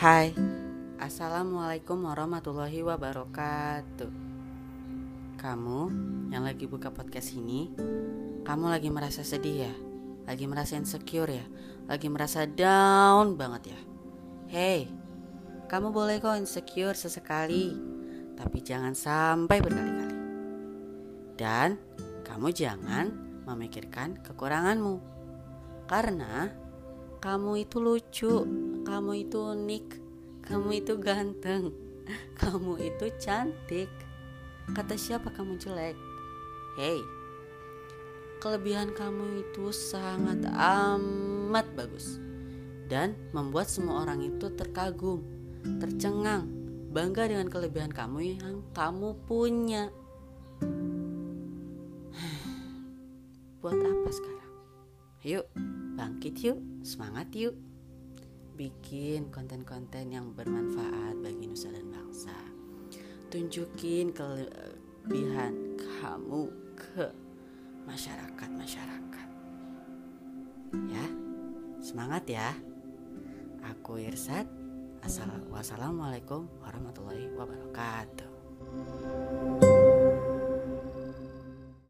Hai, Assalamualaikum warahmatullahi wabarakatuh Kamu yang lagi buka podcast ini Kamu lagi merasa sedih ya? Lagi merasa insecure ya? Lagi merasa down banget ya? Hey, kamu boleh kok insecure sesekali Tapi jangan sampai berkali-kali Dan kamu jangan memikirkan kekuranganmu Karena kamu itu lucu, kamu itu unik, kamu itu ganteng, kamu itu cantik. Kata siapa kamu jelek? Hey, kelebihan kamu itu sangat amat bagus dan membuat semua orang itu terkagum, tercengang, bangga dengan kelebihan kamu yang kamu punya. Buat apa sekarang? Yuk, bangkit yuk, semangat yuk. Bikin konten-konten yang bermanfaat bagi nusa dan bangsa. Tunjukin kelebihan kamu ke masyarakat-masyarakat. Ya, semangat ya. Aku Irsat. Assalamualaikum warahmatullahi wabarakatuh.